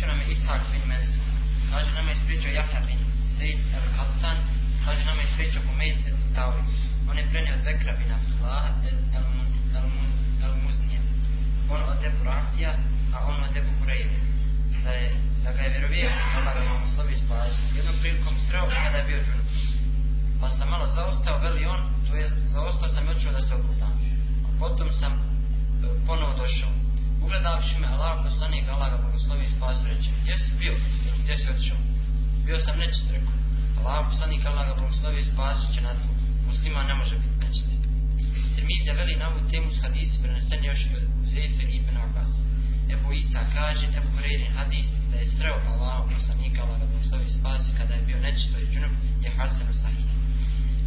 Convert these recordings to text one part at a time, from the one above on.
ispričao nam je Ishak bin Mensa, Kaže nam je ispričao Jahja bin Sejid el Hattan. Kaže nam je ispričao Humeid el Tauri. On je prenio od Bekra bin Abdullah el-Muznija. On od Ebu Rahtija, a on od Ebu Hureyre. Da, je, da ga je vjerovijek, Allah ga vam slovi spas. Jednom prilikom streo kada je bio džunup. Pa sam malo zaostao, veli on, to je zaostao sam i da se obudam. A potom sam e, ponovo došao. Ugledavši me Allah poslanik, Allah ga blagoslovi i spas reče, gdje si bio? Gdje si otišao? Bio sam nečist rekao. Allah poslanik, Allah ga blagoslovi i spas će na to. Muslima ne može biti nečist. Tirmiza veli na ovu temu s hadisi prenesen još od Zefe ibn Abbas. Ebu Isa kaže, Ebu Hureyrin hadis da je sreo Allah poslanika, Allah ga blagoslovi i spas kada je bio nečisto i džunup, je Hasanu Sahih.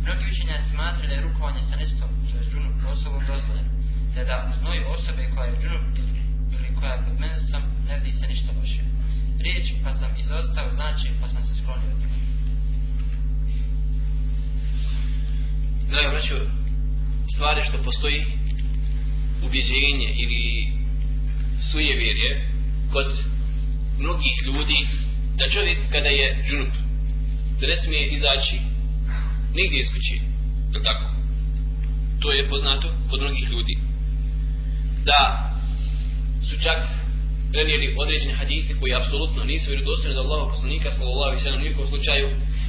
Mnogi učenjaci smatraju da je rukovanje sa nečistom, to je džunup osobom dozvoljeno, te da u znoju osobe koja je džunup ili koja je pod mesom, ne vidi se ništa loše. Riječ pa sam izostao znači pa sam se sklonio od njega. Draga braćo, stvari što postoji ubjeđenje ili sujevjerje kod mnogih ljudi da čovjek kada je džunup da ne smije izaći nigdje iz kući je tako to je poznato kod mnogih ljudi da su čak prenijeli određene hadise koji apsolutno nisu vjerodostojni od Allahov poslanika sallallahu alejhi ve sellem nikom slučaju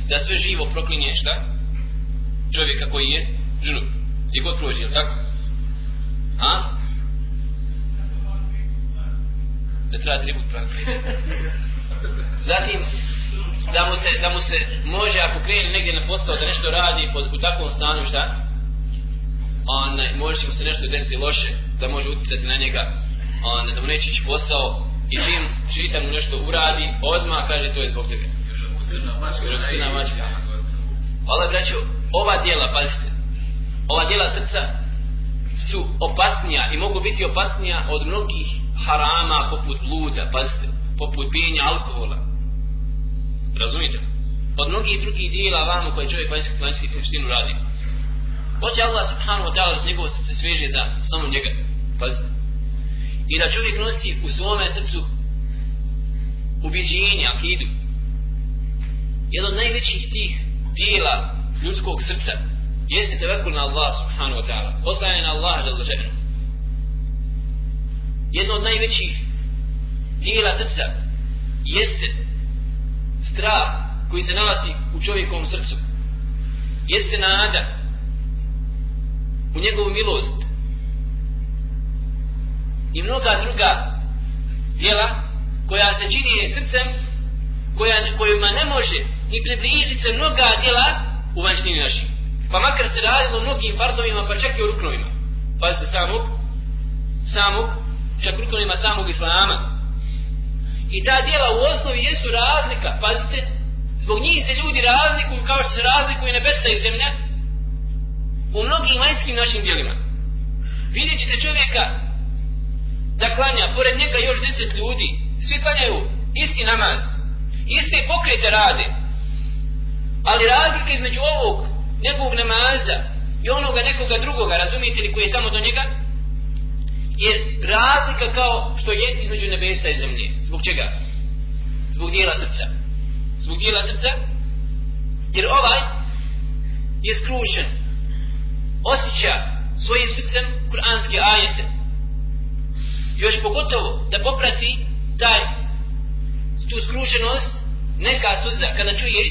da sve živo proklinje šta? Čovjeka koji je džunup gdje god prođe je tako? A? Da treba tribut pravi zatim da mu se da mu se može ako krene negdje na posao da nešto radi pod, u takvom stanju šta? Onaj može mu se nešto desiti loše da može utjecati na njega on, da mu neće ići posao i čim čita mu nešto uradi, odmah kaže to je zbog tebe. Crna mačka. Ali braćo, ova dijela, pazite, ova dijela srca su opasnija i mogu biti opasnija od mnogih harama poput luda, pazite, poput pijenja alkohola. Razumite? Od mnogih drugih dijela vamo koje čovjek vanjski vanjski krštinu radi. Hoće Allah subhanahu wa ta'ala s njegovo srce sveže za samo njega. Pazite i da čovjek nosi u svome srcu ubjeđenje, akidu. Jedan od najvećih tih dijela ljudskog srca jeste tevekul na Allah subhanahu wa ta'ala. Ostaje na Allah da zaženu. Jedno od najvećih dijela srca jeste strah koji se nalazi u čovjekovom srcu. Jeste nada u njegovu milost i mnoga druga djela koja se čini srcem koja, kojima ne može ni približiti se mnoga djela u vanštini naših. Pa makar se radilo mnogim fardovima pa čak i u ruknovima. Pazite samog, samog, čak ruknovima samog islama. I ta djela u osnovi jesu razlika, pazite, zbog njih se ljudi razlikuju kao što se razlikuju nebesa i zemlja u mnogim vanjskim našim djelima. Vidjet ćete čovjeka da klanja, pored njega još deset ljudi, svi klanjaju isti namaz, iste pokrete rade, ali razlika između ovog nekog namaza i onoga nekoga drugoga, razumijete li koji je tamo do njega, je razlika kao što je između nebesa i zemlje. Zbog čega? Zbog dijela srca. Zbog dijela srca, jer ovaj je skrušen, osjeća svojim srcem kuranske ajete, još pogotovo da poprati taj tu skrušenost neka suza kada čuje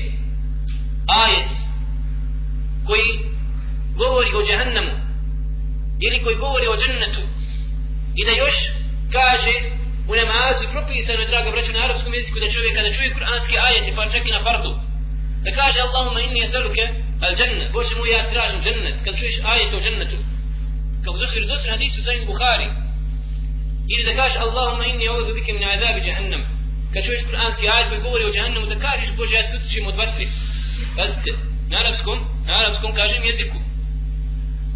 ajet koji govori o džahannamu ili koji govori o džennetu i da još kaže u namazu i propisano je draga braća na arapskom jeziku da čovjek kada čuje kuranski ajet pa čak i na fardu da kaže Allahumma inni jesaluke al džennet Bože moj ja tražim džennet. Kad čuješ ajet o džennetu kako zašto je dosta hadisu sa Bukhari Ili da kažeš Allahumma inni a'udhu bika min azabi jahannam. Kad čuješ kuranski ajet koji govori o jahannamu, da kažeš Bože, ja se od vatri. Pazite, na arapskom, na arapskom kažem jeziku.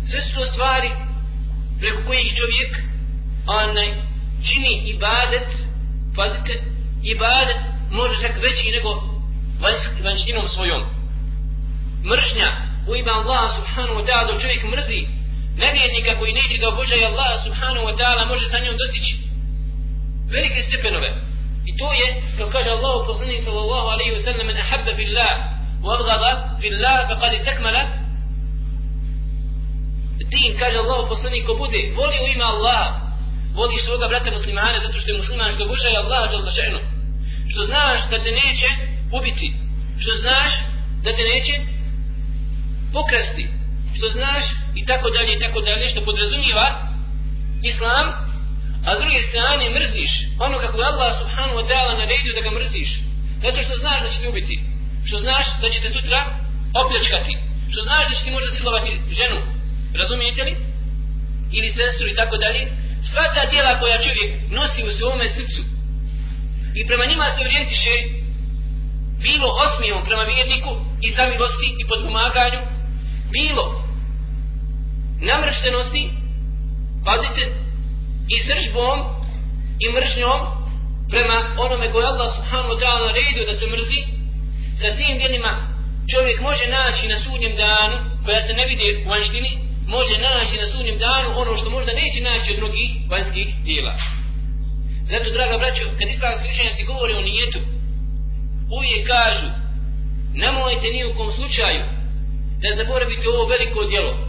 Sve su to stvari preko kojih čovjek onaj čini ibadet, pazite, ibadet može čak veći nego vanjštinom svojom. Mržnja u ime Allah subhanahu wa ta'ala čovjek mrzi nevjernika koji neće da obožaje Allah subhanahu wa ta'ala može sa njom dostići velike stepenove. I to je, kao kaže Allah poslanik sallallahu alaihi wa sallam, men ahabba billah, wa abgada billah, fa kad istakmala, din, kaže Allah poslanik, ko bude u ima Allah, voli svoga brata muslimana zato što je musliman što obožaje Allah za. Što znaš da te neće ubiti. Što znaš da te neće pokrasti. Što znaš i tako dalje i tako dalje što podrazumijeva islam, a s druge strane mrziš ono kako je Allah subhanahu wa ta'ala naredio da ga mrziš. Zato što znaš da će te ubiti. Što znaš da će te sutra opljačkati. Što znaš da će ti možda silovati ženu. Razumijete li? Ili sestru i tako dalje sva ta djela koja čovjek nosi u svome srcu i prema njima se orijentiše bilo osmijom prema vjerniku i zamilosti i podpomaganju bilo namrštenosti pazite i sržbom i mržnjom prema onome koje Allah subhanahu wa ta'ala naredio da se mrzi sa tim djelima čovjek može naći na sudnjem danu koja se ne vidi u vanštini može naći na sudnjem danu ono što možda neće naći od drugih vanjskih dijela. Zato, draga braćo, kad islamski učenjaci govore o nijetu, uvijek kažu, nemojte ni u kom slučaju da zaboravite ovo veliko djelo.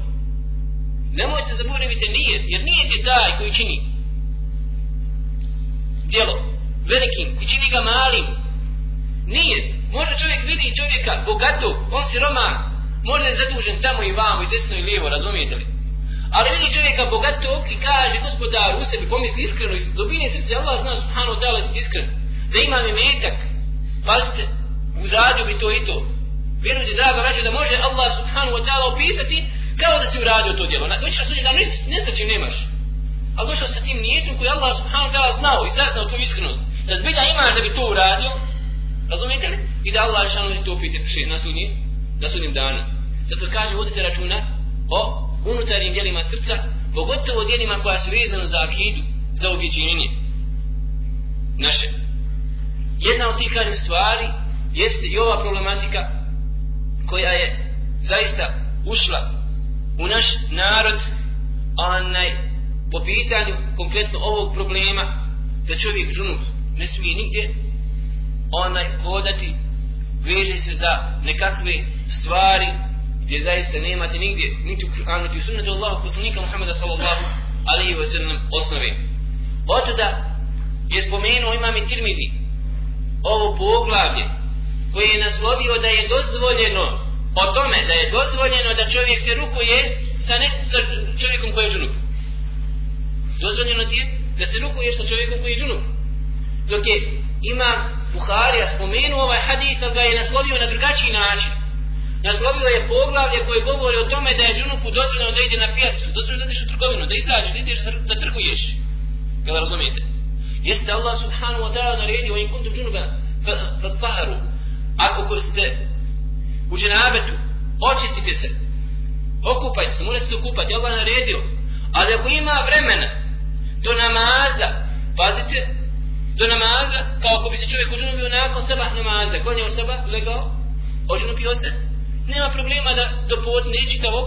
Nemojte zaboraviti nijet, jer nijet je taj koji čini djelo velikim i čini ga malim. Nijet. Možda čovjek vidi čovjeka bogatog, on si romah, možda je zadužen tamo i vamo i desno i lijevo, razumijete li? Ali vidi čovjeka bogatog i kaže gospodar u sebi pomisli iskreno iz dobine srce Allah zna subhanahu wa ta'ala iskren da ima i metak pazite uradio bi to i to vjerujte draga vraća da može Allah subhanahu wa ta'ala opisati kao da si uradio to djelo. Doći na sudnji dan, ne sa čim nemaš. Ali došao sa tim nijetom koji Allah subhanahu ta'ala znao i saznao tvoju iskrenost. Da zbilja imaš da bi to uradio razumijete li? I da Allah šanu to upite na sudnji na sudnjem danu. Zato kaže, vodite računa o unutarnjim dijelima srca, pogotovo dijelima koja su vezana za akidu, za objeđenje naše. Jedna od tih kažem stvari jeste i ova problematika koja je zaista ušla u naš narod onaj, po pitanju konkretno ovog problema da čovjek džunup ne smije nigdje onaj hodati veže se za nekakve stvari gdje zaista nemate nigdje niti u Kur'anu niti u sunnetu Allahu poslanika Muhammeda sallallahu alaihi wa sallam osnove. Otuda je spomenuo imam i Tirmidi ovo poglavlje koje je naslovio da je dozvoljeno o tome da je dozvoljeno da čovjek se rukuje sa, ne, sa čovjekom koji je džunup. Dozvoljeno ti je da se rukuješ sa čovjekom koji je džunup. Dok je imam Buharija spomenuo ovaj hadis, ali ga je naslovio na drugačiji način naslovio je poglavlje koje govori o tome da je džunupu dozvoljeno da ide na pijacu, dozvoljeno da ideš u trgovinu, da izađeš, da ideš da trguješ. Jel razumijete? Jeste da Allah subhanahu wa ta'ala naredio in kuntum džunuba fa, Ako ko ste u dženabetu, očistite se, okupajte se, morate se okupati, Allah naredio. Ali ako ima vremena do namaza, pazite, do namaza, kao ako bi se čovjek uđunubio nakon sabah namaza, klanjao sabah, legao, ođunupio se, nema problema da do podne čitavo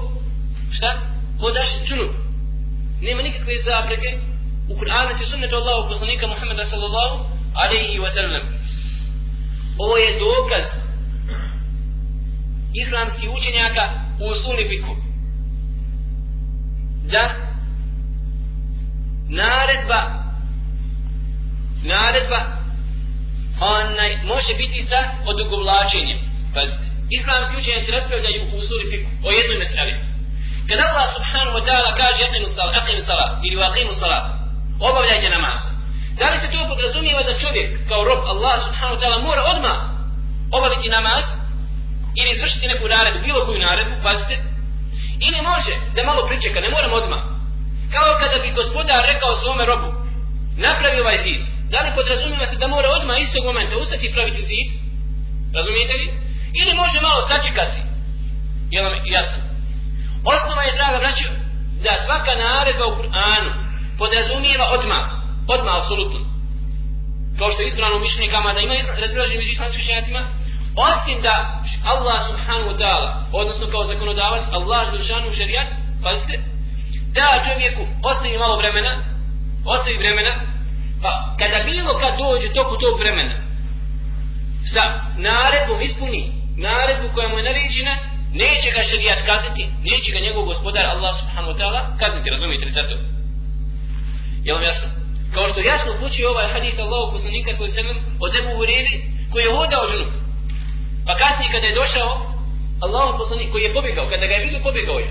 šta? Hodaš džunup. Nema nikakve zapreke u Kur'anu će sunnetu Allahu poslanika Muhammeda sallallahu alaihi wa sallam. Ovo je dokaz islamskih učenjaka u usuli fiku. Da naredba naredba onaj može biti sa odugovlačenjem. Pazite islamski učenjaci raspravljaju u usuli fiku o jednoj meseli. Kada Allah subhanahu wa ta'ala kaže aqimu salat, aqimu salat ili aqimu salat, obavljajte namaz. Da li se to podrazumijeva da čovjek kao rob Allah subhanahu wa ta'ala mora odmah obaviti namaz ili izvršiti neku naredbu, bilo koju naredbu, pazite, ili može da malo pričeka, ne moram odmah. Kao kada bi gospodar rekao svome robu, napravi ovaj zid, da li podrazumijeva se da mora odmah istog momenta ustati i praviti zid? Razumijete li? Ili može malo sačekati. Je li jasno? Osnova je, draga braću, da svaka naredba u Kur'anu podrazumijeva odmah. Odmah, apsolutno. Kao što je ispravno mišljenje kama da ima razraženje među islamskim šenjacima, osim da Allah subhanahu wa ta'ala, odnosno kao zakonodavac, Allah dušanu šarijat, pazite, da čovjeku ostavi malo vremena, ostavi vremena, Pa kada bilo kad dođe toku tog vremena sa naredbom ispuni naredbu koja mu je naređena, neće ga šarijat kazniti, neće ga njegov gospodar Allah subhanahu wa ta'ala kazniti, razumijete li zato? Jel vam jasno? Kao što jasno upućuje ovaj hadith Allahu poslanika svoj sallam od Ebu Huriri koji je hodao žunup. Pa kasnije kada je došao Allahu poslanik koji je pobjegao, kada ga je vidio pobjegao je.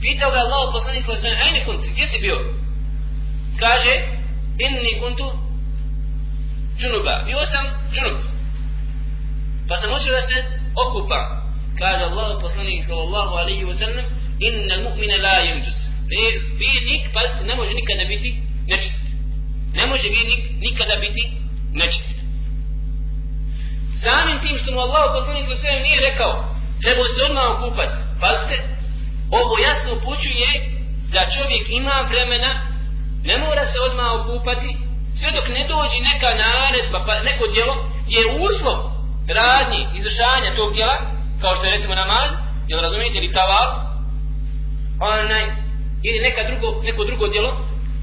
Pitao ga Allahu poslanik svoj sallam, ajne kunt, gdje si bio? Kaže, inni kuntu džunuba. Bio sam džunub. Pa sam osvio da se okupa. Kaže Allah poslanik sallallahu alaihi wa sallam, inna mu'mina la yanjus. Ne, vjernik, pa ne može nikada biti nečist. Ne može vjernik nikada biti nečist. Samim tim što mu Allah poslanik sa alaihi nije rekao, treba se odmah okupati. Pazite, ovo jasno upućuje da čovjek ima vremena ne mora se odmah okupati sve dok ne dođe neka naredba pa neko djelo je uslov radnji izvršanja tog djela kao što je recimo namaz jel razumijete ili taval onaj ili neka drugo, neko drugo djelo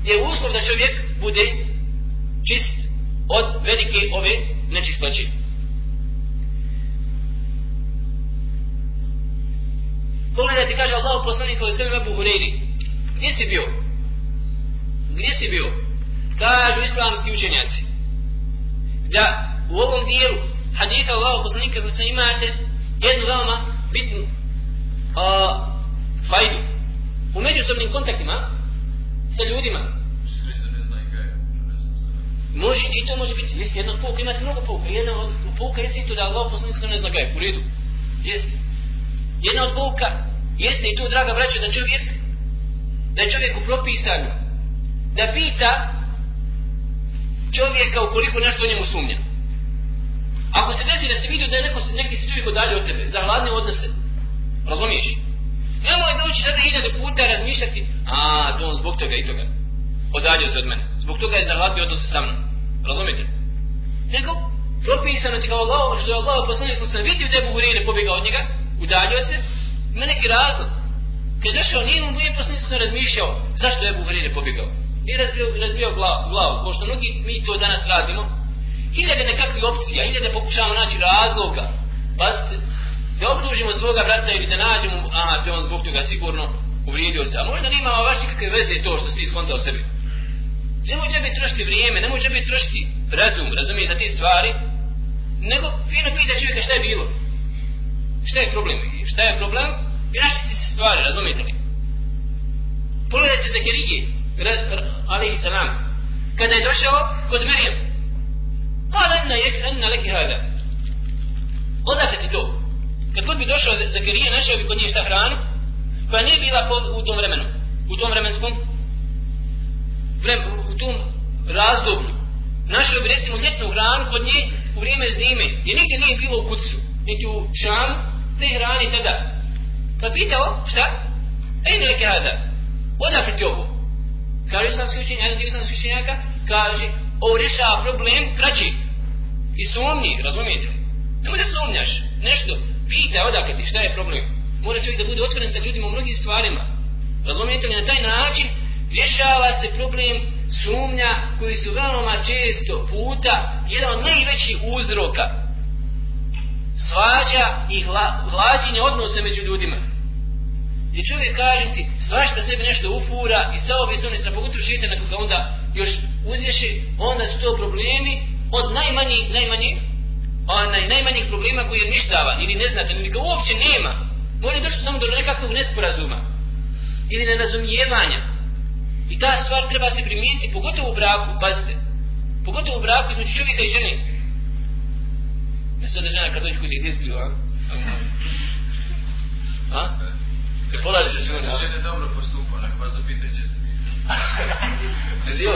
je uslov da čovjek bude čist od velike ove nečistoće pogledajte kaže Allah poslanik svoj sve Ebu Hureyri gdje si bio gdje si bio? Kažu islamski učenjaci. Da u ovom dijelu haditha Allah poslanika za se imate jednu veoma bitnu a, fajdu. U međusobnim kontaktima sa ljudima. Može i to može biti. Jeste jedna od pouka, imate mnogo pouka. Jedna od pouka jeste i to da Allah poslanika ne zna gajeb. U redu. Jeste. Jedna od pouka jeste i to, draga braća, da čovjek da je čovjeku propisano, da pita čovjeka ukoliko nešto o njemu sumnja. Ako se desi da se vidi da je neko, neki se čovjek odalje od tebe, za hladne odnose, razumiješ? Nemoj doći sada hiljade puta razmišljati, a, to on zbog toga i toga. Odalje se od mene. Zbog toga je za hladne odnose sa mnom. Razumijete? Nego, propisano ti kao Allah, što je Allah poslanio sam sam vidio da je Buhurire pobjegao od njega, udaljio se, ima neki razlog. Kad je došao, nije mu nije poslanio sam razmišljao, zašto je Buhurire pobjegao nije razvio, razvio glavu, glavu, pošto mnogi mi to danas radimo, hiljade nekakvih opcija, hiljade pokušavamo naći razloga, Pazite, da obdužimo svoga brata ili da nađemo, a te on zbog toga sigurno uvrijedio se, a možda nima baš nikakve veze to što si iskontao sebi. Nemoj džabe trošiti vrijeme, nemoj džabe trošiti razum, razumije na te stvari, nego fino pita čovjeka šta je bilo. Šta je problem? Šta je problem? I našli ste se stvari, razumijete li? Pogledajte Zakarije, alaihi salam. Kada je došao kod Mirijem kala enna jek enna leki hada. Odate ti to? Kad god bi došao Zakarija našao bi kod nje šta hranu koja nije bila u tom vremenu. U tom vremenskom vrem, u tom razdoblju. Našao bi recimo ljetnu hranu kod nje u vrijeme zime jer nigdje nije bilo u kutcu niti u šanu te hrani tada pa pitao šta ejne leke hada Odakle ti ovo Kaže islamski učenjak, jedan dio islamski učenjaka, kaže, ovo rješava problem kraći. I sumnji, razumijete? Nemoj da sumnjaš, nešto, pitaj odakle ti, šta je problem? Mora čovjek da bude otvoren sa ljudima u mnogim stvarima. Razumijete li, na taj način rješava se problem sumnja koji su veoma često puta jedan od najvećih uzroka svađa i hla, odnose među ljudima. Gdje čovjek kaže ti svašta sebi nešto ufura i stao bi se na istra pogotovo šite nakon ga onda još uzješi onda su to problemi od najmanjih najmanjih onaj najmanjih problema koji je ništava ili ne znate ili ga uopće nema. Može došlo samo do nekakvog nesporazuma ili nerazumijevanja. I ta stvar treba se primijeniti pogotovo u braku pazite. Pogotovo u braku između čovjeka i žene ne sada žena kad dođe kući gdje zbio a? a? Kad polazi se sve na... Žene dobro postupa, nek vas zapite će se. Dio,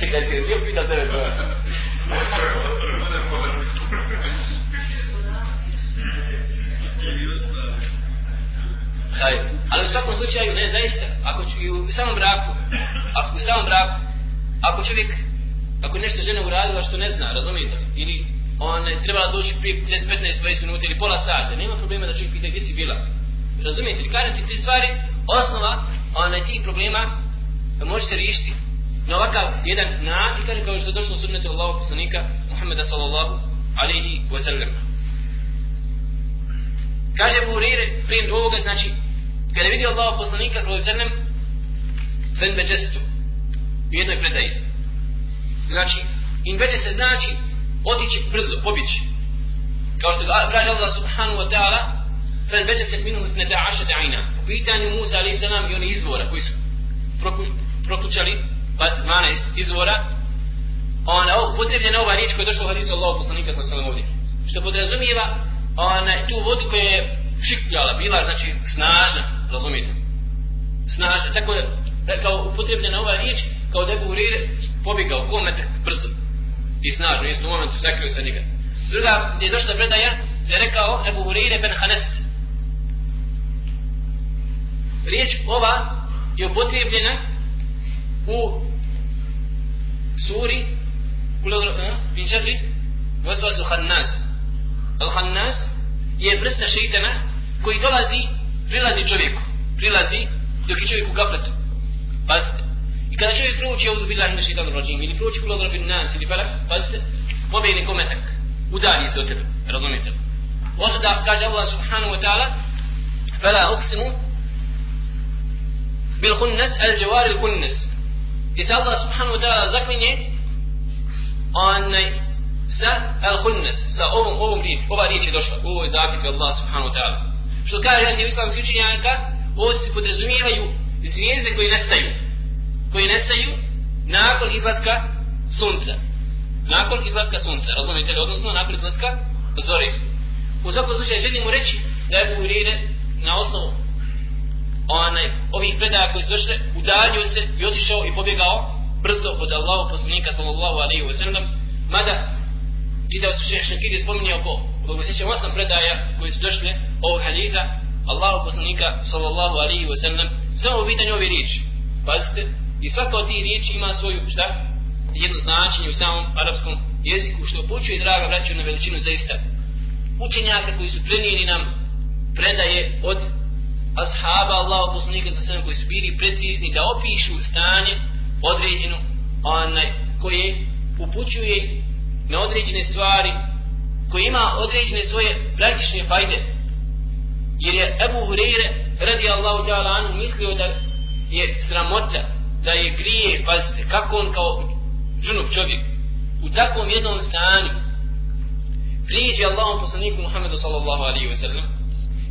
čekaj, ti dio pita tebe to. Aj, ali u svakom slučaju, ne, zaista, ako ću, u samom braku, ako u samom braku, ako čovjek, ako nešto žena uradila što ne zna, razumijete li, ili ona je trebala doći prije 15-20 minuta ili pola sata, nema problema da čovjek pita gdje si bila, razumijete li, kažem ti te stvari, osnova onaj tih problema može se riješiti. na ovakav jedan način, kaže kao što je došlo sunnetu Allahu poslanika Muhammeda sallallahu alaihi wasallam. Kaže Abu Hurire, prije ovoga, znači, kada je vidio Allahu poslanika sallallahu alaihi wa sallam, beđestu, u jednoj predaji. Znači, in beđe se znači, otići brzo, pobići. Kao što kaže Allah subhanahu wa ta'ala, fan beđe se minhu sneda ašete ajna. U pitanju Musa alaih salam i oni izvora koji su prokućali, pa 12 izvora, ona upotrebljena ova riječ koja je došla u hadisu Allahu poslanika sa salam ovdje. Što podrazumijeva ona tu vodu koja je šikljala, bila znači snažna, razumijete? Snažna, tako je kao upotrebljena ova riječ kao da je Buhrir pobjegao kometak brzo i snažno, jest u momentu sakrio se nikad. Druga je došla predaja da je rekao Ebu Hurire ben Hanest. Riječ ova je upotrijebljena u suri min eh, šerri vasvasu hannas al hannas je vrsta šeitana koji dolazi prilazi čovjeku prilazi dok je čovjek u gafletu pazite i kada čovjek prouči ovdje bilah ime šeitan rođim ili prouči kulog rabin nas ili falak pazite pobegni kometak udari se od tebe razumijete Oto da kaže Allah subhanahu wa ta'ala fala uqsimu bil khunnas al jawari al khunnas i se Allah subhanahu wa ta'ala zaklinje onaj sa al khunnas sa ovom ovom riječ ova riječ je došla u ovoj zakljeti Allah subhanahu wa ta'ala što kaže jedan islamski učenjaka ovdje se podrazumijevaju zvijezde koji nestaju koji nestaju nakon izlaska sunca. Nakon izlaska sunca razumijete li? Odnosno nakon izlaska zore. U svakom slučaju želimo reći da je Buhrire na osnovu onaj, ovih predaja koji su došle, udaljio se i otišao i pobjegao brzo od Allahu poslanika sallallahu alaihi wa sallam, mada čitao su šeha Šakiri spominje oko, koliko se sjećam osam predaja koji su došle ovog haditha, Allahu poslanika sallallahu alaihi wa sallam, samo u pitanju ove riječi. Pazite, i svaka od tih riječi ima svoju, šta? Jedno značenje u samom arapskom jeziku, što počuje, draga braću, na veličinu zaista. Učenjaka koji su prenijeli nam predaje od ashaba Allahu poslanika sa svem koji su bili precizni da opišu stanje određeno onaj koje upućuje na određene stvari koji ima određene svoje praktične fajde jer je Ebu Hureyre radi Allahu ta'ala anu mislio da je sramota da je grije pazite kako on kao džunup čovjek u takvom jednom stanju prijeđe Allahom poslaniku Muhammedu sallallahu alaihi wa sallam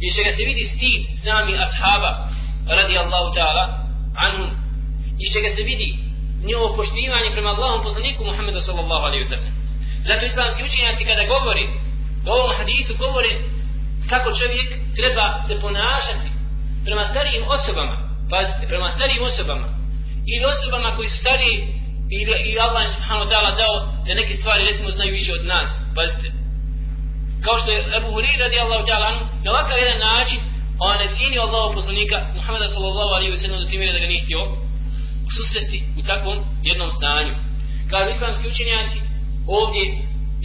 i će ga se vidi stid sami ashaba radi Allahu ta'ala anhum i će ga se vidi njovo poštivanje prema Allahom poslaniku Muhammedu sallallahu alaihi wa sallam. Zato islamski učenjaci kada govori u ovom hadisu govori kako čovjek treba se ponašati prema starijim osobama pazite, prema starijim osobama ili osobama koji su stariji ili, ili Allah subhanahu wa ta'ala dao da neke stvari recimo znaju više od nas. Pazite, kao što je Abu Hurri radi Allahu ta'ala na ovakav jedan način on je cijenio Allahov poslanika Muhammeda sallallahu alaihi wa sallam do tim da ga nije htio susresti u takvom jednom stanju. Kao islamski učenjaci ovdje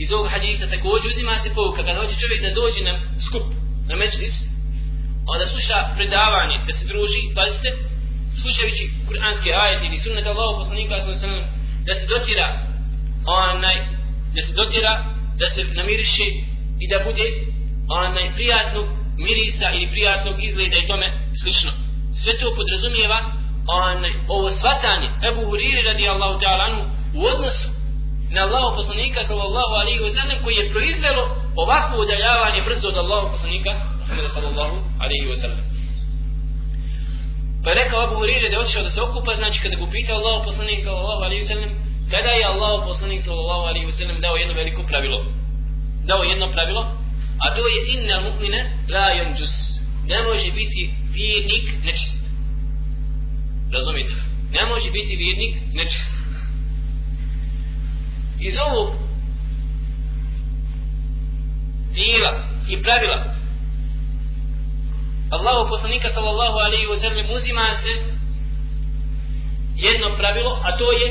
iz ovog hadisa također uzima se povuka kada hoće čovjek da dođe na skup na međlis onda sluša predavanje da se druži pazite slušajući kuranske ajete ili sunnet Allahu poslanika sallallahu da se dotira onaj da se dotira da se namiriše i da bude onaj prijatnog mirisa ili prijatnog izgleda i tome slično. Sve to podrazumijeva onaj, ovo svatanje Ebu Huriri radi Allahu ta'ala u odnosu na Allahu poslanika sallallahu alaihi wa sallam koji je proizvelo ovakvo udaljavanje brzo od Allahu poslanika sallallahu alaihi wa sallam. Pa je rekao Abu Hurire da je otišao da se okupa, znači kada ga upita Allah poslanik sallallahu alaihi wasallam, kada je Allah poslanik sallallahu alaihi wasallam dao jedno veliko pravilo dao jedno pravilo, a to je inna mu'mine la yanjus. Ne može biti vjernik nečist. Razumite? Ne može biti vjernik nečist. Iz ovog dijela i pravila Allahu poslanika sallallahu alaihi wa sallam uzima se jedno pravilo, a to je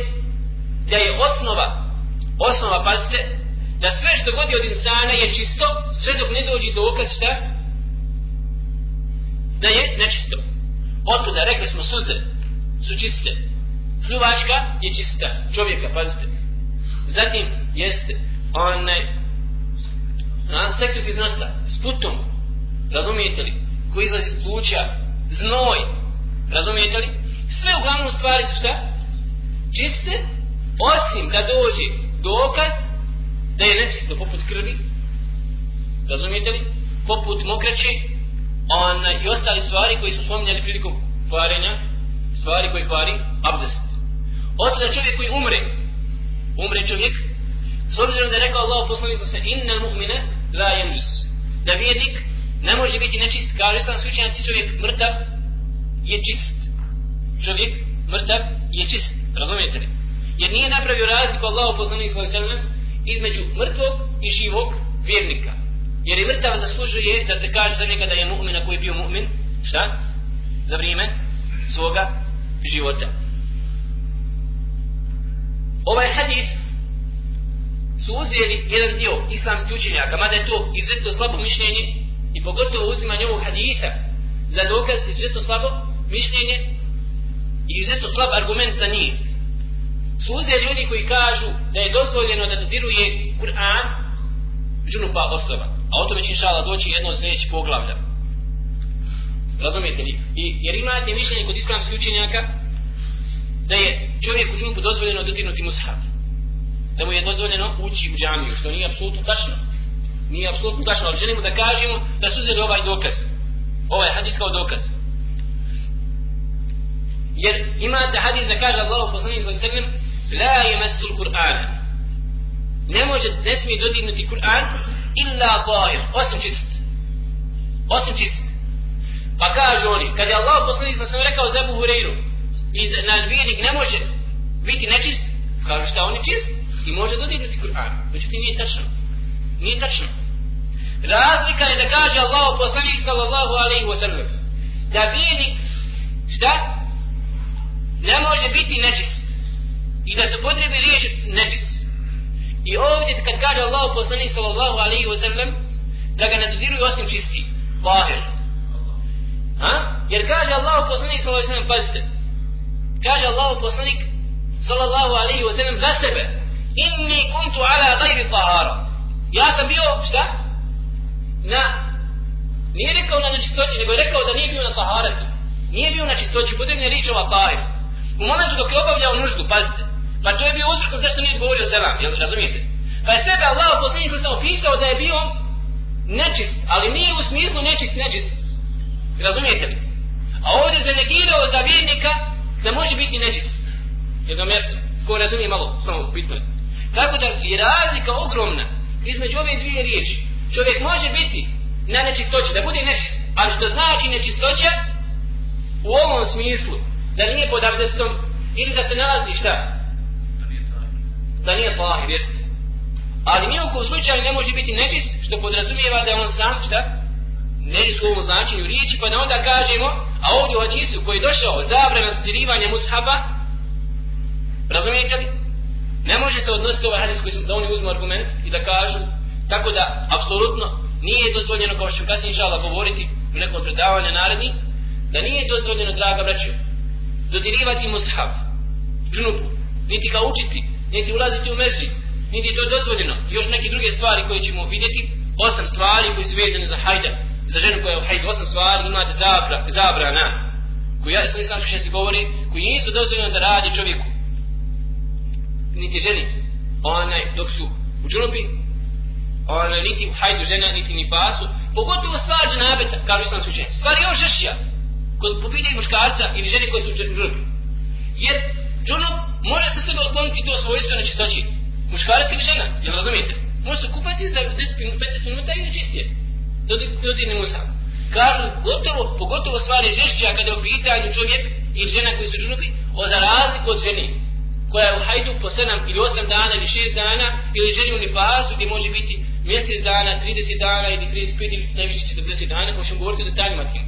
da je osnova osnova, pazite, da sve što godi od insana je čisto, sve dok ne dođi do okad šta? Da je nečisto. Otuda, rekli smo, suze su čiste. Pljuvačka je čista čovjeka, pazite. Zatim jeste onaj na sekret iz nosa, s putom, razumijete li, koji izlazi iz pluća, znoj, razumijete li, sve uglavnom stvari su šta? Čiste, osim da dođe dokaz da je nečisto poput krvi, razumijete li, poput mokraće, on, i ostali stvari koji su spominjali prilikom kvarenja, stvari koji kvari abdest. Oto da čovjek koji umre, umre čovjek, s obzirom da je rekao Allah poslanik sa innal mu'mine la yanjus. Da vjernik ne može biti nečist, kao islamski učenjaci čovjek mrtav je čist. Čovjek mrtav je čist, razumijete li? Jer nije napravio razliku Allah poslanik sa između mrtvog i živog vjernika. Jer i mrtav zaslužuje da se kaže za njega da je mu'min ako je bio mu'min. Šta? Za vrijeme svoga života. Ovaj hadis su uzeli jedan dio islamskih učenjaka, mada je to izuzetno slabo mišljenje i pogotovo uzimanje ovog haditha za dokaz izuzetno slabo mišljenje i izuzetno slab argument za njih. Su uzeli ljudi koji kažu da je dozvoljeno da dodiruje Kur'an džunupa osoba. A o tome će inšala doći jedno od sljedećih poglavlja. Razumijete li? I, jer imate mišljenje kod islamskih učenjaka da je čovjeku džunupu dozvoljeno dodirnuti mushaf da mu je dozvoljeno ući u džamiju, što nije apsolutno tačno. Nije apsolutno tačno, ali želimo da kažemo da su uzeli ovaj dokaz. Ovaj hadis kao dokaz. Jer imate hadis da kaže Allah poslanih sallahu sallam La je mesul Kur'ana. Ne može, ne smije dodirnuti Kur'an illa zahir, osim čist. Osim čist. Pa kaže oni, kad je Allah poslanih sallahu sallam rekao za Ebu Hureyru, iz nadvijenik ne može biti nečist, kažu šta on je čist i može dodirnuti Kur'an. Međutim, nije tačno. Nije tačno. Razlika je da kaže Allah poslanik sallallahu alaihi wa sallam da vjernik šta? Ne može biti nečist. I da se potrebi riječ nečist. I ovdje kad kaže Allah poslanik sallallahu alaihi wa sallam da ga ne dodiruju osim čisti. Vahir. Ha? Jer kaže Allah poslanik sallallahu alaihi wa sallam pazite. Kaže Allah poslanik sallallahu alaihi wa sallam za sebe inni kuntu ala gajri tahara. Ja sam bio, šta? Na, nije rekao na nečistoći, nego je rekao da nije bio na taharetu. Nije bio na čistoći, potrebno je riječ ova tahir. U momentu dok je obavljao nuždu, pazite, pa to je bio uzrokom zašto nije govorio selam, jel razumijete? Pa je sebe Allah posljednjih sam opisao da je bio nečist, ali nije u smislu nečist, nečist. Razumijete li? A ovdje se negirao za vjernika da može biti nečist. Jedno mjesto, ko razumije malo, samo bitno je. Tako da je razlika ogromna između ove dvije riječi. Čovjek može biti na nečistoći, da bude nečist. Ali što znači nečistoća u ovom smislu, da nije pod abdestom ili da se nalazi šta? Da nije tahir, jeste. Ali nije u kom slučaju ne može biti nečist, što podrazumijeva da je on sam, šta? Nečist u ovom značenju riječi, pa da onda kažemo, a ovdje u hadisu koji je došao zabrana dirivanja mushaba, razumijete li? Ne može se odnositi ovaj hadis koji su, da oni uzmu argument i da kažu tako da apsolutno nije dozvoljeno kao što kasnije inšala govoriti u nekom predavanju naredni da nije dozvoljeno draga braćo dodirivati mushaf džunupu niti ga učiti niti ulaziti u mezi niti to dozvoljeno. Još neke druge stvari koje ćemo vidjeti osam stvari koje su vezane za hajda za ženu koja je u hajdu osam stvari imate zabra, zabrana koji ja sam islamski šesti govori koji nisu dozvoljeno da radi čovjeku niti ženi. Onaj dok su u džunubi onaj niti u hajdu žena niti ni pasu pogotovo stvar džanabeta kao islam su žene. Stvar još žešća kod popitaju muškarca ili žene koje su u džunubi. Jer džunub može se sebe odkloniti to svojstvo na čistoći muškarac ili žena jel razumijete? Može se kupati za 10-15 minuta i nečistije dodirne musa kažu gotovo, pogotovo stvari žešća kada je u pitanju čovjek ili žena koji su u džunubi o za razliku od žene koja je u hajdu po 7 ili 8 dana ili 6 dana ili ženi u nifasu gdje može biti mjesec dana, 30 dana ili 35 ili najviše 40 dana ko ćemo govoriti o detaljima tim.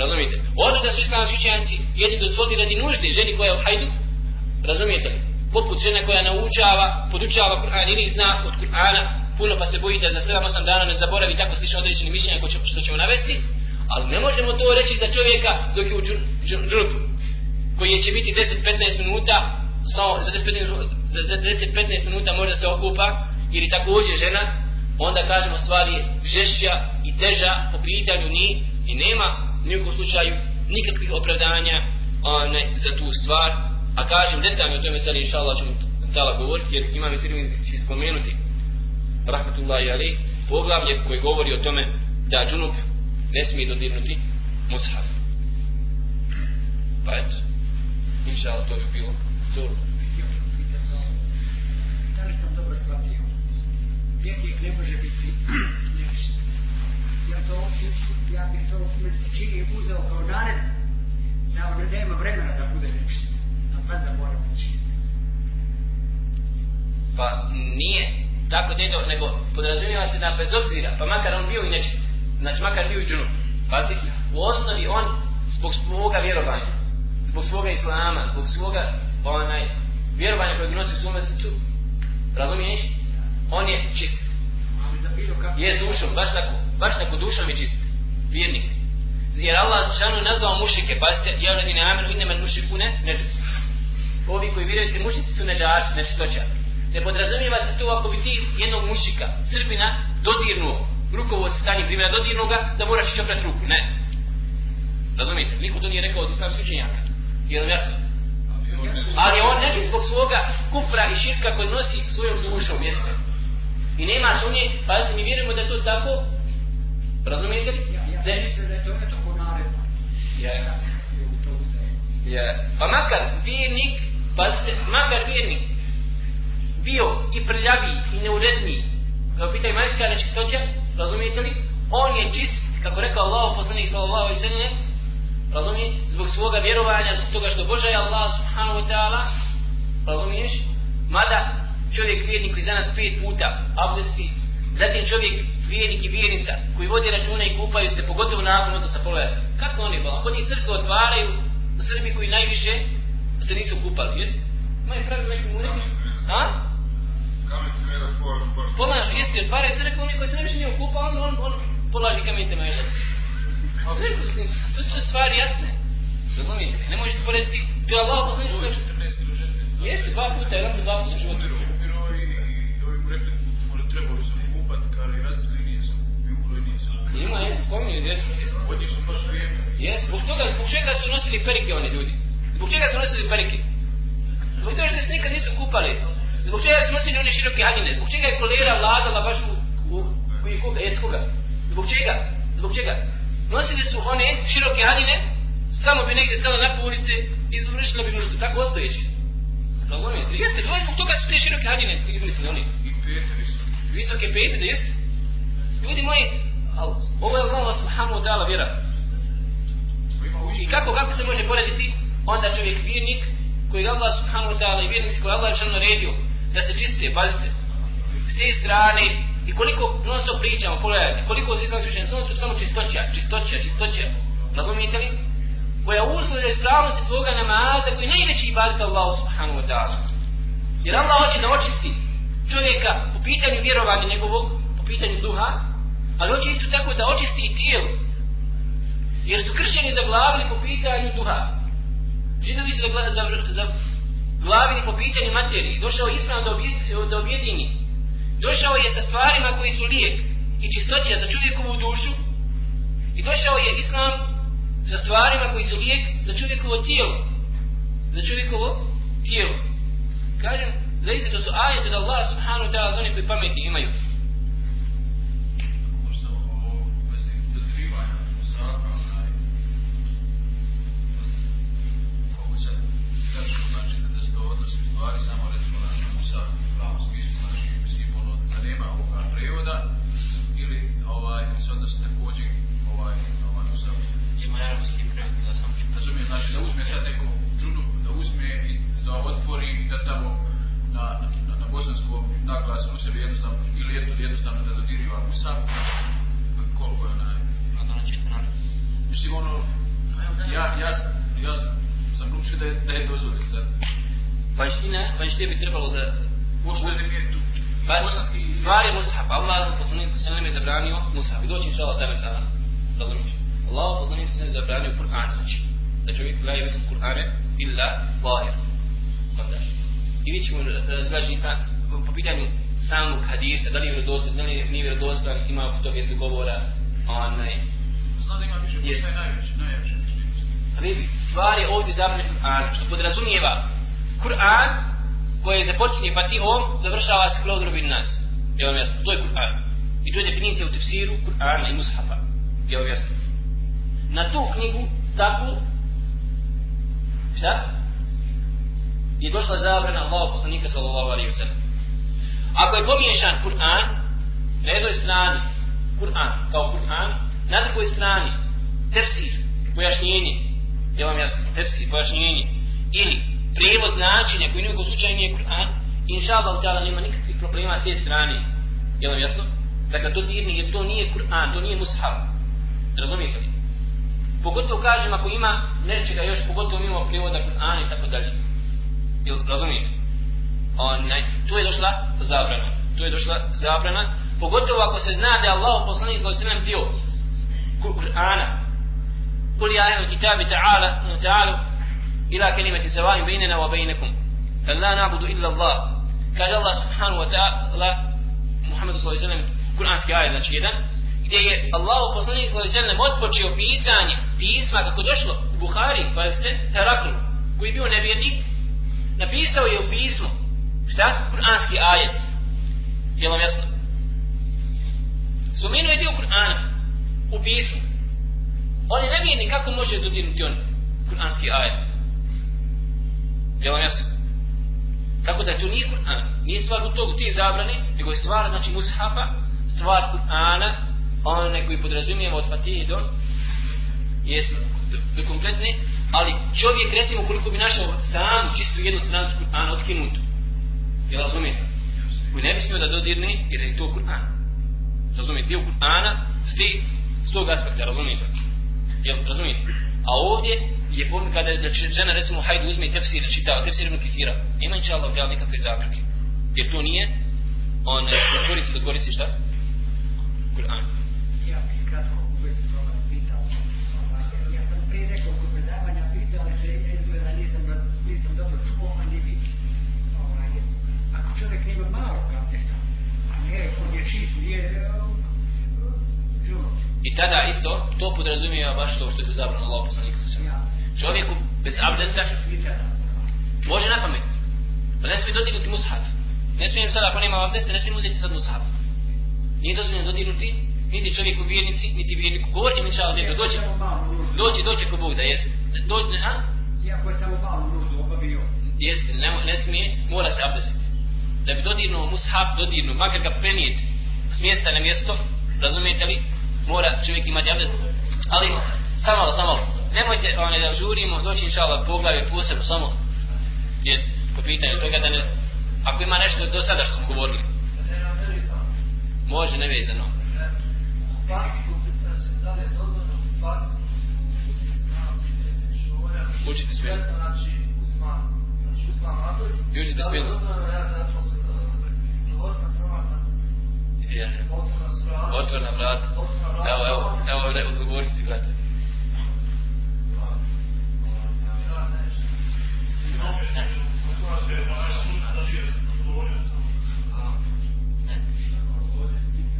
Razumijete? Ono da su islamski učenjaci jedni dozvoli radi nužde ženi koja je u hajdu, razumijete li? Poput žena koja naučava, podučava Kur'an ili zna od Kur'ana puno pa se boji da za 7-8 dana ne zaboravi tako slično određene mišljenja što ćemo navesti, ali ne možemo to reći za čovjeka dok je u džunupu. koji će biti 10-15 minuta, samo za 10-15 za 10-15 minuta može se okupa, ili također žena, onda kažemo stvari žešća i teža po pitanju ni i nema nijekom slučaju nikakvih opravdanja one, za tu stvar, a kažem detaljno o tome sad inša Allah ćemo tala govoriti, jer imam i firmi će spomenuti rahmatullahi alaih, poglavlje koje govori o tome da džunup ne smije dodirnuti mushaf. Pa eto, inša Allah to bi bilo to. Da li sam dobro shvatio? Vjernik ne može biti nečist. Ja to, ja bih to čini uzeo kao nared, da on nema vremena da bude nečist. A pa da mora biti čist. Pa nije tako dedo, nego podrazumijeva se da bez obzira, pa makar on bio i nečist, znači makar bio i džunup, pazi, u osnovi on zbog svoga vjerovanja, zbog svoga islama, zbog svoga Pa onaj, vjerovanje koje nosi u svome razumiješ? On je čist. Ali kako... Je dušom, baš tako, baš tako dušom je čist. Vjernik. Jer Allah šanu nazvao mušike, pazite, ja ljudi ne amenu, inneman men ne, neđus. Ovi koji vjerujete, mušici su neđaci, nečistoća. Ne podrazumijeva se to ako bi ti jednog mušika, srbina, dodirnuo, rukovo se sa njim primjera dodirnuo ga, da moraš ići oprat ruku, ne. Razumijete? Niko to nije rekao od islamskih učenjaka. Je li jasno? Ali on neće zbog svoga kupra i širka koji nosi svojom dušom jeste. I nema sumnje, pa se mi vjerujemo da je to tako, razumijete li? Ja, ja mislim da je to. Ja. Pa makar vjernik, pa se, makar vjernik bio i prljaviji i neuredniji, kao pitaj majska nečistoća, razumijete li? On je čist, kako rekao Allah, poslanik sallallahu alaihi sallam, razumiješ, zbog svoga vjerovanja, zbog toga što Boža je Allah subhanahu wa ta'ala, razumiješ, mada čovjek vjernik koji za nas pet puta abdesti, zatim čovjek vjernik i vjernica koji vodi računa i kupaju se, pogotovo nakon odnosa pogleda. Kako oni bala? Kod njih crkve otvaraju u Srbiji koji najviše se nisu kupali, jes? Imaju pravi neki mu? A? Polaži, jeste, otvaraju crkve, oni koji se najviše nije kupali, on, on, on polaži kamen te su stvari jasne. Razumijete? Ne možeš se porediti. To je Allah poslanik sve. 14 ili 16. Jeste, dva puta, jedan put, dva puta u životu. Umiru, umiru i i ovi mu rekli, oni trebali su kupat, kaže, razmisli nisam. I umro i nisam. Ima, jeste, spominju, jeste. Od njih su baš vrijeme. Jes, zbog toga, zbog čega su nosili perike oni ljudi? Zbog čega su nosili perike? Zbog toga što se nikad nisu kupali. Zbog čega su nosili one široke haljine? Zbog čega je kolera vladala baš u, u, u i koga, jet koga? Zbog čega? Zbog čega? Nosili su one široke haljine, samo bi negdje stala na ulici i završila bi nuždu, tako ostojeći. Razumijete? Jeste, to je zbog toga su te široke haljine izmislili oni. I Petri su. Visoke pete, da jeste? Ljudi moji, al, ovo je Allah subhanahu ta'ala vjera. I kako, kako se može porediti onda čovjek vjernik koji Allah subhanahu wa ta'ala i vjernici koji Allah je naredio da se čiste, pazite, s te strane i koliko non stop pričamo, pogledajte, koliko se islam slučajno, samo, samo čistoća, čistoća, čistoća, razumijete li? Koja usleda ispravnosti tvoga namaza koji je najveći ibadet Allah subhanahu wa ta'ala. Jer Allah hoće da očisti čovjeka po pitanju vjerovanja njegovog, po pitanju duha, ali hoće isto tako da očisti i tijelo. Jer su kršćani zaglavili po pitanju duha. Židovi su zagla- za- zaglavili po pitanju materije. Došao islam da, objed, da objedini. Došao je sa stvarima koji su lijek i čistoća za čovjekovu dušu. I došao je islam sa stvarima koji su lijek za čovjekovo tijelo. Za čovjekovo tijelo. Kažem, zaista to su ajete da Allah subhanahu wa ta'ala za koji pameti imaju. Možda o Arapski prevod, da sam. Razumijem, znači da uzme sad neko džunu, da uzme i da otvori i da tamo na, na, na bosanskom naglasu u sebi jednostavno, ili jedno, jednostavno da dodiriva Musa, koliko je onaj, A da ne čita na Mislim, ono, ja, ja, ja sam naučio da je, da je dozvoljeno sad. Vanština, vanštine bi trebalo da Pošto je mi je tu, Pa stvar je mushaf. Allah poslanik sa nam je zabranio mushaf. I doći inšala tebe sada. Razumiješ? Allah poslanik nam je zabranio Kur'an znači. Da čovjek la je mesul Kur'ane illa vahir. I vidjet ćemo razlažni sa, po pitanju samog hadisa, da li je vjerodostan, da li je nije vjerodostan, ima oko toga jesu govora, onaj, Zna da ima više, što je najveće, najveće. vidi, stvar je ovdje zabranjen Kur'an, što podrazumijeva Kur'an koji započinje Fatihom, završava se kroz drobin nas. Je vam jasno? To je Kur'an. I to je definicija u tefsiru Kur'ana i Mushafa. Je vam jasno? Na tu knjigu, takvu, šta? Je došla zabrana Allahu poslanika sallallahu alaihi wa sallam. Ako je pomiješan Kur'an, na jednoj strani Kur'an kao Kur'an, na drugoj strani tefsir, pojašnjenje, je vam jasno, tefsir, pojašnjenje, ili prijevoz značenja koji nikog slučaju nije Kur'an, inša Allah nema nikakvih problema s te strane, je vam jasno? Dakle, to dirni, jer to nije Kur'an, to nije mushaf. Razumijete li? Pogotovo kažem ako ima nečega još, pogotovo mimo prijevoda Kur'ana i tako dalje. Jel razumijete? Onaj, tu je došla zabrana. Tu je došla zabrana. Pogotovo ako se zna da je Allah poslanik za alejhi dio Kur'ana. Kul ja ahlul kitabi ta'ala ta'alu ila kelimati sawa'in bejnena wa bainakum. An la na'budu illa Allah. Kaže Allah subhanahu wa ta'ala Muhammedu sallallahu alaihi ve sellem Kur'anski ajed, znači jedan gdje je Allah poslanik sallallahu alejhi ve sellem otpočeo pisanje pisma kako došlo u Buhari, pazite, Heraklu, koji je bio nevjernik, napisao je u pismu šta? Kur'anski ajet. Je li jasno? Spomenuo je dio Kur'ana u pismu. On je nevjernik, kako može dodirnuti on Kur'anski ajet? Je li jasno? Tako da to nije Kur'an, nije stvar u togu te zabrane, nego je stvar, znači, mushafa, stvar Kur'ana, one ono koji podrazumijemo od Fatihi do, jest, do, do kompletne, ali čovjek, recimo, koliko bi našao sam čistu jednu stranu Kur'ana otkinutu, jel razumijete? Koji ne bi smio da dodirne, jer je to Kur'an. Razumijete? Dio Kur'ana s, s tog aspekta, razumijete? Jel, razumijete? A ovdje je pomni kada da žena recimo hajde uzme i tefsir, čita tefsir ibn Kithira. Ima inša Allah djela nekakve zapreke. Jer to nije on koristi da koristi šta? Kur'an. Ja bih kratko u vezi s toga pitao. Ovaj, Ja sam prije nekoliko predavanja pitao, ali se izgleda nisam, raz- nisam dobro čuo, a ni vi. Ovaj, ako čovjek nema malo abdesta, a nije, on je čist, nije džuno. I tada isto to podrazumijeva baš to što je zabrano Allah sa sve. Ja. Čovjeku bez abdesta može na pamet. Pa ne smije dodirnuti mushaf. Ne smijem sad ako nema abdesta, ne smijem uzeti sad mushaf. Nije dozvoljeno dodirnuti niti čovjeku vjernici, niti vjerniku. Govorit ćemo inša Allah, dođe. Doći, doći ko Bog da jeste. Dođe, a? Iako je samo malo nuždu obavio. Jeste, ne, ne smije, mora se abdestiti. Da bi dodirnuo mushaf, dodirnuo, makar ga prenijeti s mjesta na mjesto, razumijete li, mora čovjek imati abdest. Ali, samo samo. Nemojte one, da žurimo, doći inša Allah poglavlje posebno, samo, jest, po pitanju toga da ne, ako ima nešto do sada što smo govorili, može nevezano. Učiti smjenu. I učiti smjenu. Ja. Otvorna vrata. Evo, evo, evo, evo, odgovoriti ti, brate.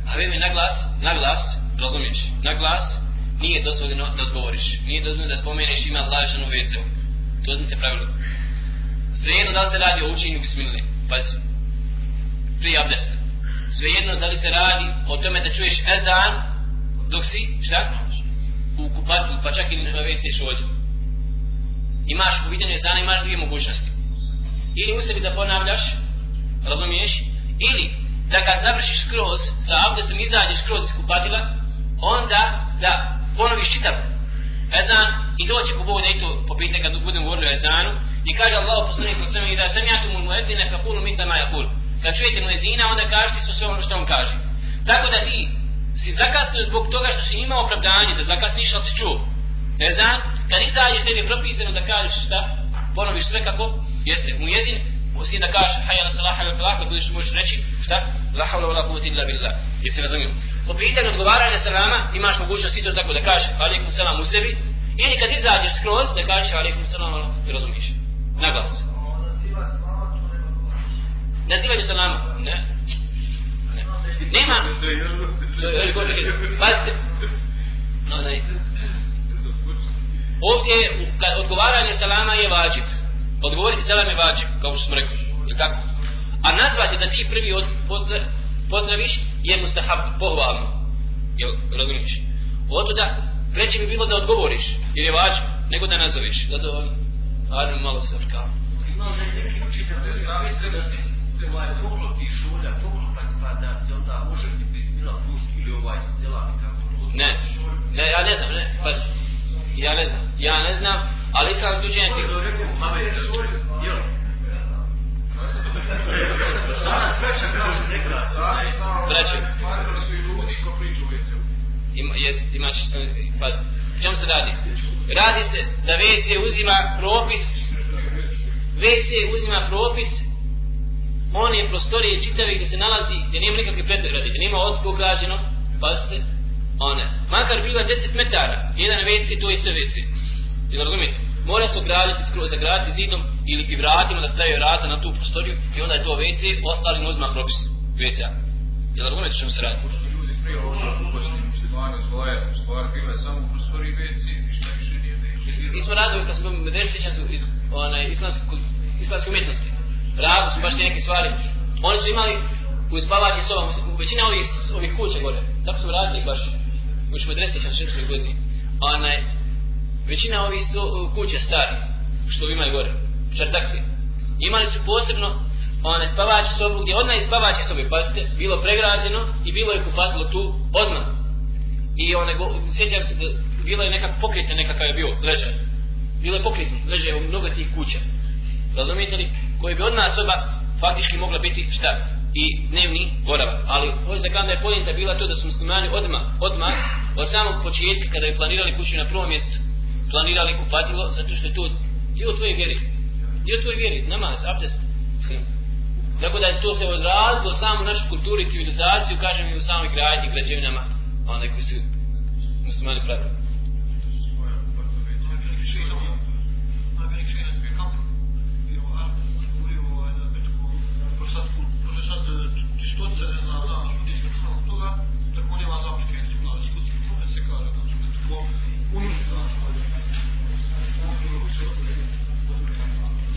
A vi mi na glas, razumiješ, na glas nije dozvoljeno da odgovoriš. Nije dozvoljeno da spomeneš ime Allah ženu WC. To znate pravilo. Svejedno da li se radi o učenju bismilne, pazi, prije abdesta. Svejedno da li se radi o tome da čuješ ezan dok si, šta? U kupatu, pa čak i na WC šolju. Imaš u vidanju ezana, imaš dvije mogućnosti. Ili u sebi da ponavljaš, razumiješ, ili da kad završiš skroz, sa abdestom izađeš skroz iz kupatila, onda da ponoviš čitav ezan i doći ko Bog da i to popite kad budemo govorili o ezanu i kaže Allah poslanik sa sveme i da sam ja tu mu muedine fa kulu mitla ma jakul. Kad čujete muezina onda kažete su sve ono što on kaže. Tako da ti si zakasnio zbog toga što si imao opravdanje da zakasniš ali si čuo. Ezan, kad izađeš tebi propisano da kažeš šta, ponoviš sve kako jeste muezin, osim da kaže hajja na salah, hajja na falah, možeš reći šta, la havla wa la illa billah. Jesi razumio? Po pitanju odgovaranja salama imaš mogućnost isto tako da kažeš alaikum salam u sebi Ili kad izađeš skroz, da kažeš alaikum salam, i razumiješ. Na glas. Nazivanje salama. Ne. ne. Nema. Pazite. No, ne. Ovdje odgovaranje salama je vađib. Odgovoriti salam je vađib, kao što smo rekli. Je tako? A nazvati da ti prvi od, pozdraviš je mustahab, pohvalno. Jel, razumiješ? Oto da, preće bi bilo da odgovoriš, jer je vađib, nego da nazoveš. Zato, ajde malo se zafrkao. Imao da je neki učitelj, da je sami sebe se ovaj puklo ti šulja, puklo tak stvar da se onda može ti bismila pušti ili ovaj sela nekako. Ne, ne, ja ne znam, ne, pa, ja ne znam, ja ne znam, ali islamski učenjaci... Braće. Ima, jest, imaš što, pa, čemu se radi? Radi se da WC uzima propis, WC uzima propis, on je prostorije čitave gdje se nalazi, gdje nema nikakve pretrade, gdje nema otko građeno, pa se, one, makar bila 10 metara, jedan WC, to je sve WC. Jel razumijete? Mora se ograditi, zagraditi zidom ili i vratima da stave vrata na tu prostoriju i onda je to WC, ostali ne uzma propis WC-a. Jel razumijete što se radi? Ljudi prije ovo svoje stvari bile samo u prostoriji WC, ništa više nije WC. Mi smo radili kad smo medrestičan su iz onaj, islamske, islamske umjetnosti. Radili su baš neke stvari. Oni su imali u spavaći sobom, u većina ovih, ovih kuća gore. Tako smo radili baš. Už medrestičan šetroj godini. Onaj, većina ovih sto, e, kuća stari, što imaju gore, čartakli, imali su posebno one spavače sobu, gdje odmah iz spavače sobe, pazite, bilo pregrađeno i bilo je kupatilo tu odmah. I one, sjećam se da bilo je nekak pokretno nekakav je bio ležaj. Bilo je pokretno, ležaj u mnogo tih kuća. Razumijete li? Koji bi odmah soba faktički mogla biti šta? I dnevni boravak. Ali hoće da kada je pojenta bila to da su muslimani odmah, odmah, od samog početka kada je planirali kuću na prvom mjestu, planirali kupatilo zato što je to dio tvoje vjeri. Dio tvoje vjeri, namaz, abdest. Tako da je to se odrazilo samo u našu kulturu i civilizaciju, kažem i u samoj gradnji, građevinama, onaj koji su muslimani pravili.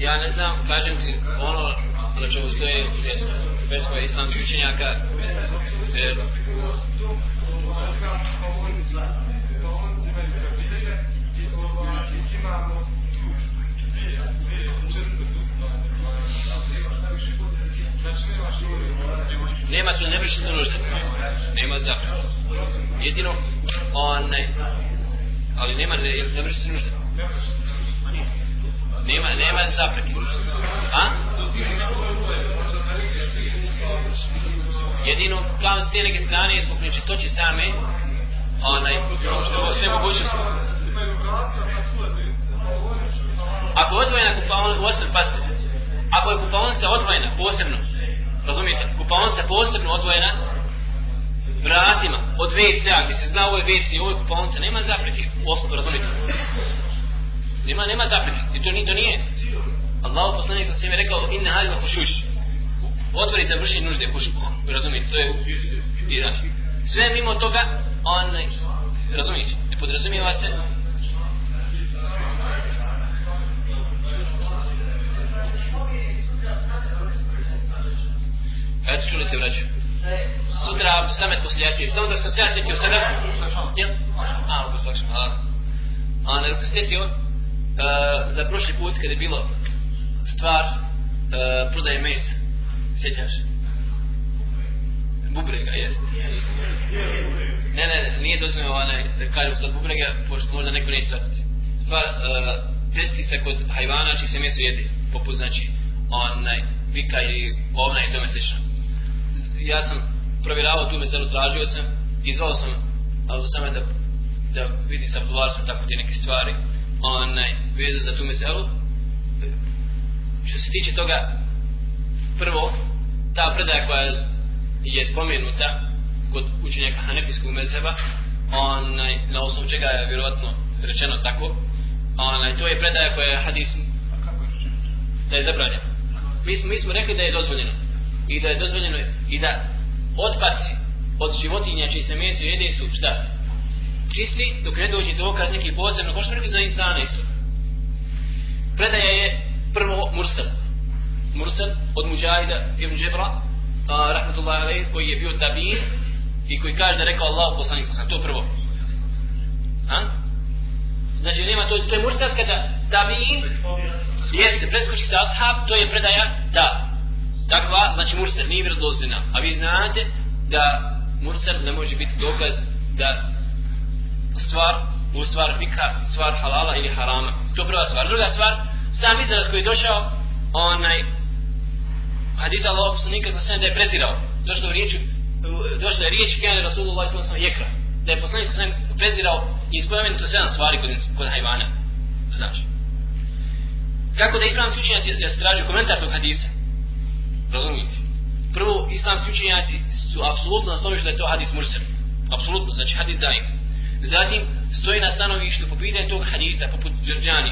Ja ne znam, kažem ti, ono na čemu stoje petva islamskih učenjaka, jer nema se ne vrši nužda. nema zapravo jedino onaj ali nema ne, ne vrši nužda. nužde nema, nema zapreke. A? Jedino kao s te neke strane zbog nečistoće same onaj, ono što sve mogućnosti. Ako je odvojena kupaonica, osnovu, pasite, ako je kupaonica odvojena posebno, razumijete, kupaonica posebno odvojena vratima od WC-a, gdje se zna ovo je WC i ovo je kupaonica, nema zapreke, osnovno, razumijete. Nema, nema zapreke. I to, ni, to nije. Allah poslanik sa svime rekao, inna hajla hušuš. Otvori za vršenje nužde hušu. Razumijete, to je... I, znači, sve mimo toga, on... Razumiješ, ne podrazumijeva se... Eto, čuli se, vraću. Sutra, samet poslije Samo da sam se ja sjetio sada... Jel? A, ovo je A, ne sam se sjetio, E, za prošli put kada je bilo stvar uh, prodaje mesa. Sjećaš? Bubrega, jes? Ne, ne, nije dozvoljeno onaj, da kažem sad bubrega, pošto možda neko neće shvatiti. Stvar, e, uh, testica kod hajvana, čih se meso jede, poput znači, onaj, vika i ovna i tome slično. Ja sam provjeravao tu meselu, tražio sam, i zvao sam, ali samo da, da vidim sa polarstvom tako te neke stvari onaj, vezu za tu meselu. Što se tiče toga, prvo, ta predaja koja je spomenuta kod učenjaka Hanefijskog mezheba, onaj, na osnovu čega je vjerovatno rečeno tako. Onaj, to je predaja koja je hadis da je zabranjeno. Mi smo, mi smo rekli da je dozvoljeno. I da je dozvoljeno i da otpaci od životinja čiji se meso jede su šta? Čisti dok ne dođe dokaz neki posebno, kao što rekli za insana isto. Predaja je prvo Mursal. Mursal od Mujahida ibn Džebra, a, rahmatullahi alaih, koji je bio tabir i koji kaže da rekao Allah poslanik sam to prvo. A? Znači nema to, to je Mursal kada tabir jeste preskoči sa ashab, to je predaja da takva, znači Mursal nije vjerodostojna. A vi znate da Mursal ne može biti dokaz da stvar u stvar fika, stvar halala ili harama. To prva stvar. Druga stvar, sam izraz koji je došao, onaj, hadisa Allah poslanika sa sve da je prezirao. Došlo u riječi, došla je riječ kjane Rasulullah sallallahu jekra. Da je poslanik sa prezirao i spomenuto sedam stvari kod, kod hajvana. To znači. Kako da islamski učenjaci ja se komentar tog hadisa? Razumijete? Prvo, islamski učenjaci su apsolutno na da je to hadis mursel. Apsolutno, znači hadis daim. Zatim, stoji na stanovištu po pitanju tog hadisa, poput Đerđani,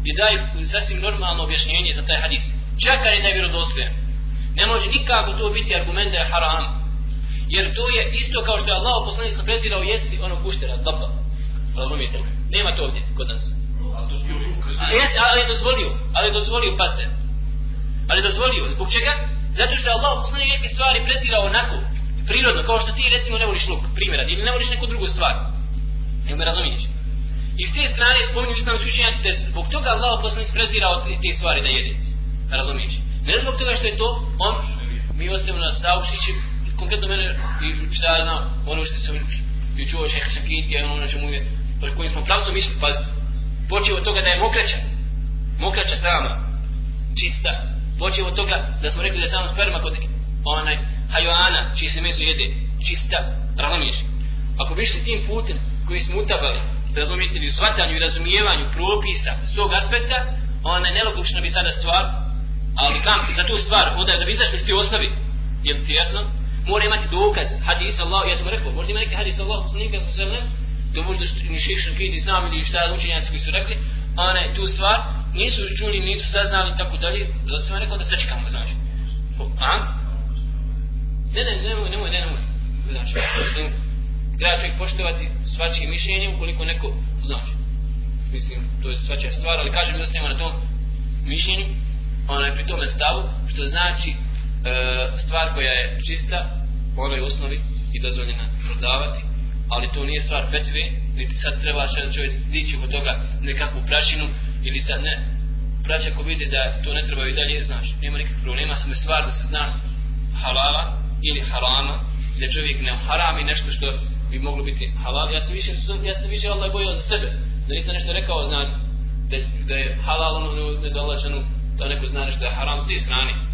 gdje daju sasvim normalno objašnjenje za taj hadis. Čak kad je da je vjerodostojan. Ne može nikako to biti argument da je haram. Jer to je isto kao što je Allah poslanik sam prezirao jesti onog kuštera, daba. Razumijete? Nema to ovdje kod nas. A to su još A jeste, ali je dozvolio, ali je dozvolio, pa se. Ali je dozvolio, zbog čega? Zato što je Allah poslanik neke stvari prezirao onako, prirodno, kao što ti recimo ne voliš luk, primjera, ili ne voliš neku drugu stvar. Jel me razumiješ? I s te strane spominju islamski učenjaci da zbog toga Allah poslanik prezirao te, te stvari da jede. Razumiješ? Ne zbog toga što je to, on, mi ostavimo na Stavšići, konkretno mene, i šta ja znam, ono što sam i čuo šeh Šakiti, ono na čemu je, pre kojim smo pravstvo mislili, pazite, počeo od toga da je mokraća, mokraća sama, čista, počeo od toga da smo rekli da je samo sperma kod onaj hajoana, čiji se meso jede, čista, razumiješ? Ako bi išli tim putem koji smo utabali, razumijete li u shvatanju i razumijevanju propisa s tog aspekta, ona je nelogična bi sada stvar, ali kam za tu stvar, onda da bi izašli s te osnovi, je li ti jasno? Mora imati dokaz, hadis Allah, ja sam rekao, možda ima neki hadis Allah, poslanika, sallam, da možda ni šešan kidi znam ili šta učenjaci koji su rekli, a tu stvar, nisu čuli, nisu saznali, tako dalje, zato sam rekao da sačekamo, znači. A? Ne, ne, nemoj, nemoj, ne, nemoj. Znači, treba čovjek poštovati svačije mišljenje ukoliko neko znači. Mislim, to je svačija stvar, ali kažem da ostajemo na tom mišljenju, onaj pri tome stavu, što znači e, stvar koja je čista, po onoj osnovi i dozvoljena prodavati, ali to nije stvar fetve, niti sad treba da čovjek dići oko toga nekakvu prašinu, ili sad ne, braća ako vidi da to ne treba i dalje, znaš, nema nikakvih problema, samo je stvar da se zna halala ili harama, da čovjek ne harami nešto što bi moglo biti halal. Ja se više, ja se više Allah bojao za sebe, da nisam nešto rekao, znate, da, da je halal ono nedolačeno, da neko zna nešto da je haram s te strane.